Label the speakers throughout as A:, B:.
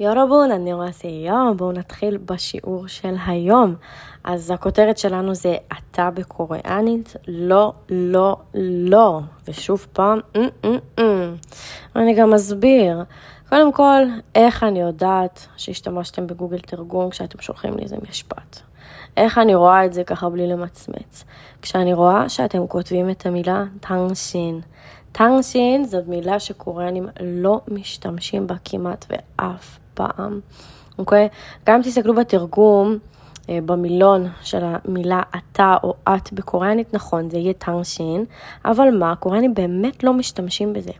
A: יורובון, 안녕하세요. בואו נתחיל בשיעור של היום. אז הכותרת שלנו זה אתה בקוריאנית, לא, לא, לא. ושוב פעם, mm, mm, mm. אני גם אסביר. קודם כל, איך אני יודעת שהשתמשתם בגוגל תרגום כשאתם שולחים לי איזה משפט? איך אני רואה את זה ככה בלי למצמץ? כשאני רואה שאתם כותבים את המילה טאנשין. טאנשין זאת מילה שקוריאנים לא משתמשים בה כמעט ואף פעם, אוקיי? גם תסתכלו בתרגום, אה, במילון של המילה אתה או את בקוריאנית, נכון, זה יהיה טאנשין, אבל מה, קוריאנים באמת לא משתמשים בזה.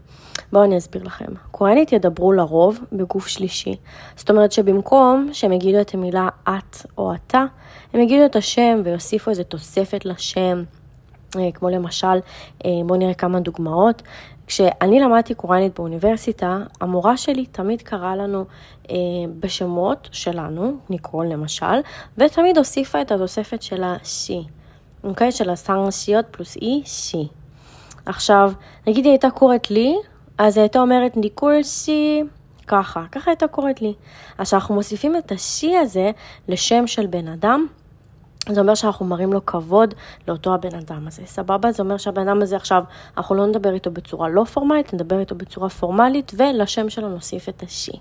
A: בואו אני אסביר לכם. קוריאנית ידברו לרוב בגוף שלישי. זאת אומרת שבמקום שהם יגידו את המילה את או אתה, הם יגידו את השם ויוסיפו איזה תוספת לשם. אה, כמו למשל, אה, בואו נראה כמה דוגמאות. כשאני למדתי קוריאנית באוניברסיטה, המורה שלי תמיד קראה לנו אה, בשמות שלנו, ניקול למשל, ותמיד הוסיפה את התוספת של ה-שי, אוקיי? של הסאנגשיות פלוס אי, שי. עכשיו, נגיד היא הייתה קוראת לי, אז היא הייתה אומרת ניקול שי, ככה, ככה הייתה קוראת לי. אז כשאנחנו מוסיפים את השי הזה לשם של בן אדם, זה אומר שאנחנו מראים לו כבוד לאותו הבן אדם הזה, סבבה? זה אומר שהבן אדם הזה עכשיו, אנחנו לא נדבר איתו בצורה לא פורמלית, נדבר איתו בצורה פורמלית, ולשם שלו נוסיף את השי,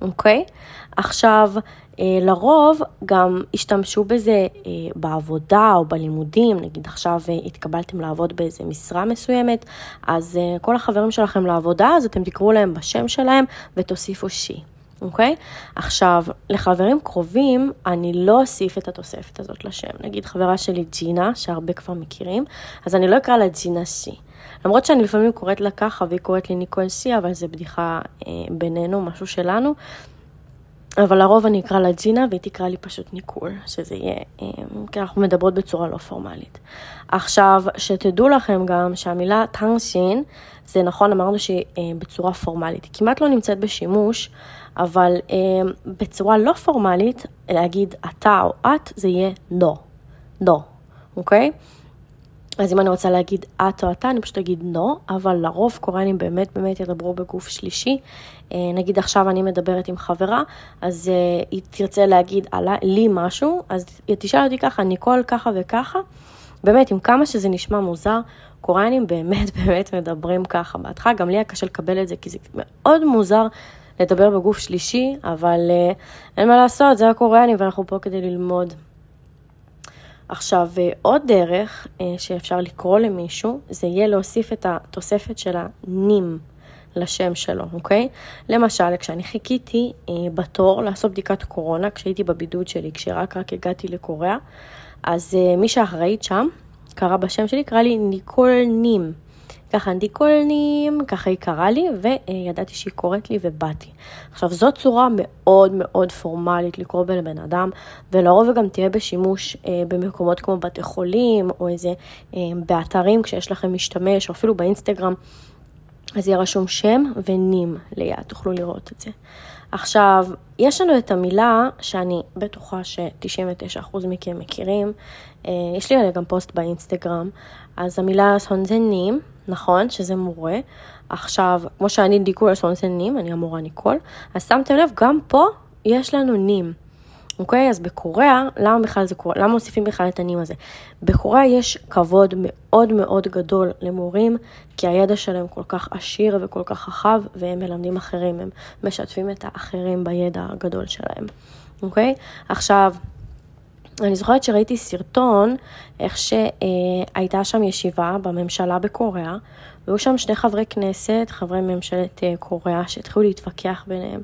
A: אוקיי? עכשיו, אה, לרוב גם השתמשו בזה אה, בעבודה או בלימודים, נגיד עכשיו אה, התקבלתם לעבוד באיזה משרה מסוימת, אז כל החברים שלכם לעבודה, אז אתם תקראו להם בשם שלהם ותוסיפו שי. אוקיי? עכשיו, לחברים קרובים, אני לא אוסיף את התוספת הזאת לשם. נגיד חברה שלי ג'ינה, שהרבה כבר מכירים, אז אני לא אקרא לה ג'ינה סי. למרות שאני לפעמים קוראת לה ככה והיא קוראת לי ניקול סי, אבל זה בדיחה אה, בינינו, משהו שלנו. אבל לרוב אני אקרא לה ג'ינה והיא תקרא לי פשוט ניקול, שזה יהיה, אה, כי אנחנו מדברות בצורה לא פורמלית. עכשיו, שתדעו לכם גם שהמילה טאנשין, זה נכון, אמרנו שהיא אה, בצורה פורמלית. היא כמעט לא נמצאת בשימוש, אבל אה, בצורה לא פורמלית, להגיד אתה או את, זה יהיה לא, לא, אוקיי? אז אם אני רוצה להגיד את או אתה, אני פשוט אגיד לא, אבל לרוב קוריאנים באמת באמת ידברו בגוף שלישי. אה, נגיד עכשיו אני מדברת עם חברה, אז אה, היא תרצה להגיד עלה, לי משהו, אז היא תשאל אותי ככה, ניקול ככה וככה. באמת, עם כמה שזה נשמע מוזר, קוריאנים באמת באמת מדברים ככה. בהתחלה גם לי היה קשה לקבל את זה, כי זה מאוד מוזר לדבר בגוף שלישי, אבל uh, אין מה לעשות, זה הקוריאנים ואנחנו פה כדי ללמוד. עכשיו, uh, עוד דרך uh, שאפשר לקרוא למישהו, זה יהיה להוסיף את התוספת של הנים לשם שלו, אוקיי? למשל, כשאני חיכיתי uh, בתור לעשות בדיקת קורונה, כשהייתי בבידוד שלי, כשרק רק הגעתי לקוריאה, אז מי שאחראית שם, קרא בשם שלי, קרא לי ניקול נים. ככה אנטיקולנים, ככה היא קראה לי, וידעתי שהיא קוראת לי ובאתי. עכשיו, זו צורה מאוד מאוד פורמלית לקרוא בין בן אדם, ולרוב גם תהיה בשימוש אה, במקומות כמו בתי חולים, או איזה אה, באתרים כשיש לכם משתמש, או אפילו באינסטגרם. אז יהיה רשום שם ונים ליד, תוכלו לראות את זה. עכשיו, יש לנו את המילה שאני בטוחה ש-99% מכם מכירים, אה, יש לי עליה גם פוסט באינסטגרם, אז המילה סונזנים, נכון, שזה מורה. עכשיו, כמו שאני דיקול סונזנים, אני המורה ניקול, אז שמתם לב, גם פה יש לנו נים. אוקיי? אז בקוריאה, למה בכלל זה קורה? למה מוסיפים בכלל את הנים הזה? בקוריאה יש כבוד מאוד מאוד גדול למורים, כי הידע שלהם כל כך עשיר וכל כך רחב, והם מלמדים אחרים, הם משתפים את האחרים בידע הגדול שלהם, אוקיי? עכשיו, אני זוכרת שראיתי סרטון, איך שהייתה שם ישיבה בממשלה בקוריאה, והיו שם שני חברי כנסת, חברי ממשלת אה, קוריאה, שהתחילו להתווכח ביניהם,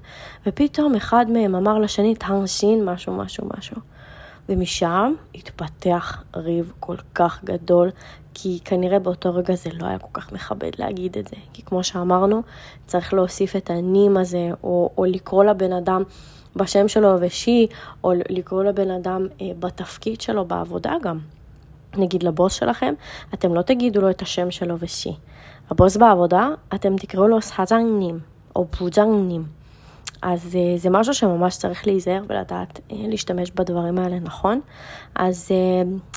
A: ופתאום אחד מהם אמר לשני, טאנשין, משהו, משהו, משהו. ומשם התפתח ריב כל כך גדול, כי כנראה באותו רגע זה לא היה כל כך מכבד להגיד את זה. כי כמו שאמרנו, צריך להוסיף את הנים הזה, או, או לקרוא לבן אדם בשם שלו ושי, או לקרוא לבן אדם אה, בתפקיד שלו, בעבודה גם. נגיד לבוס שלכם, אתם לא תגידו לו את השם שלו ושי. הבוס בעבודה, אתם תקראו לו סהז'נגנים או בוז'נגנים. אז אה, זה משהו שממש צריך להיזהר ולדעת אה, להשתמש בדברים האלה נכון. אז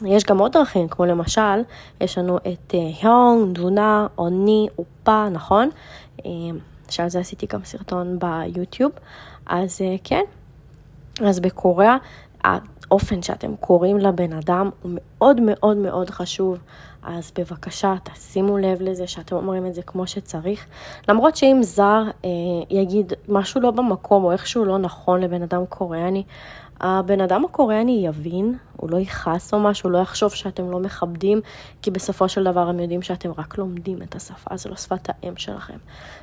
A: יש גם עוד דרכים, כמו למשל, יש לנו את היונג, דונה, אוני, אופה, נכון? שעל זה עשיתי גם סרטון ביוטיוב. אז כן, אז בקוריאה האופן שאתם קוראים לבן אדם הוא מאוד מאוד מאוד חשוב. אז בבקשה, תשימו לב לזה שאתם אומרים את זה כמו שצריך. למרות שאם זר אה, יגיד משהו לא במקום או איכשהו לא נכון לבן אדם קוריאני, הבן אדם הקוריאני יבין, הוא לא יכעס או משהו, הוא לא יחשוב שאתם לא מכבדים, כי בסופו של דבר הם יודעים שאתם רק לומדים את השפה, זו לא שפת האם שלכם.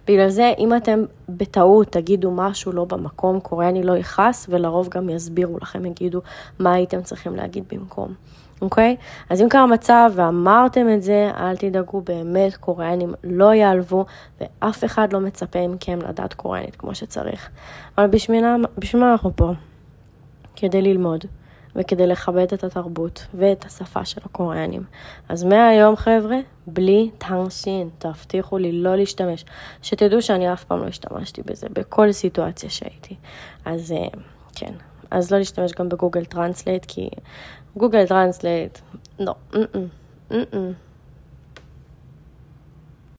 A: בגלל זה, אם אתם בטעות תגידו משהו לא במקום, קוריאני לא יכעס, ולרוב גם יסבירו לכם, יגידו מה הייתם צריכים להגיד במקום. אוקיי? אז אם קרה מצב ואמרתם את זה, אל תדאגו, באמת קוריאנים לא ייעלבו, ואף אחד לא מצפה מכם לדעת קוריאנית כמו שצריך. אבל בשביל מה אנחנו פה? כדי ללמוד וכדי לכבד את התרבות ואת השפה של הקוריאנים. אז מהיום חבר'ה, בלי 당신, תבטיחו לי לא להשתמש. שתדעו שאני אף פעם לא השתמשתי בזה, בכל סיטואציה שהייתי. אז אה, כן, אז לא להשתמש גם בגוגל טרנסלייט, כי גוגל טרנסלייט, לא, mm-mm, mm-mm.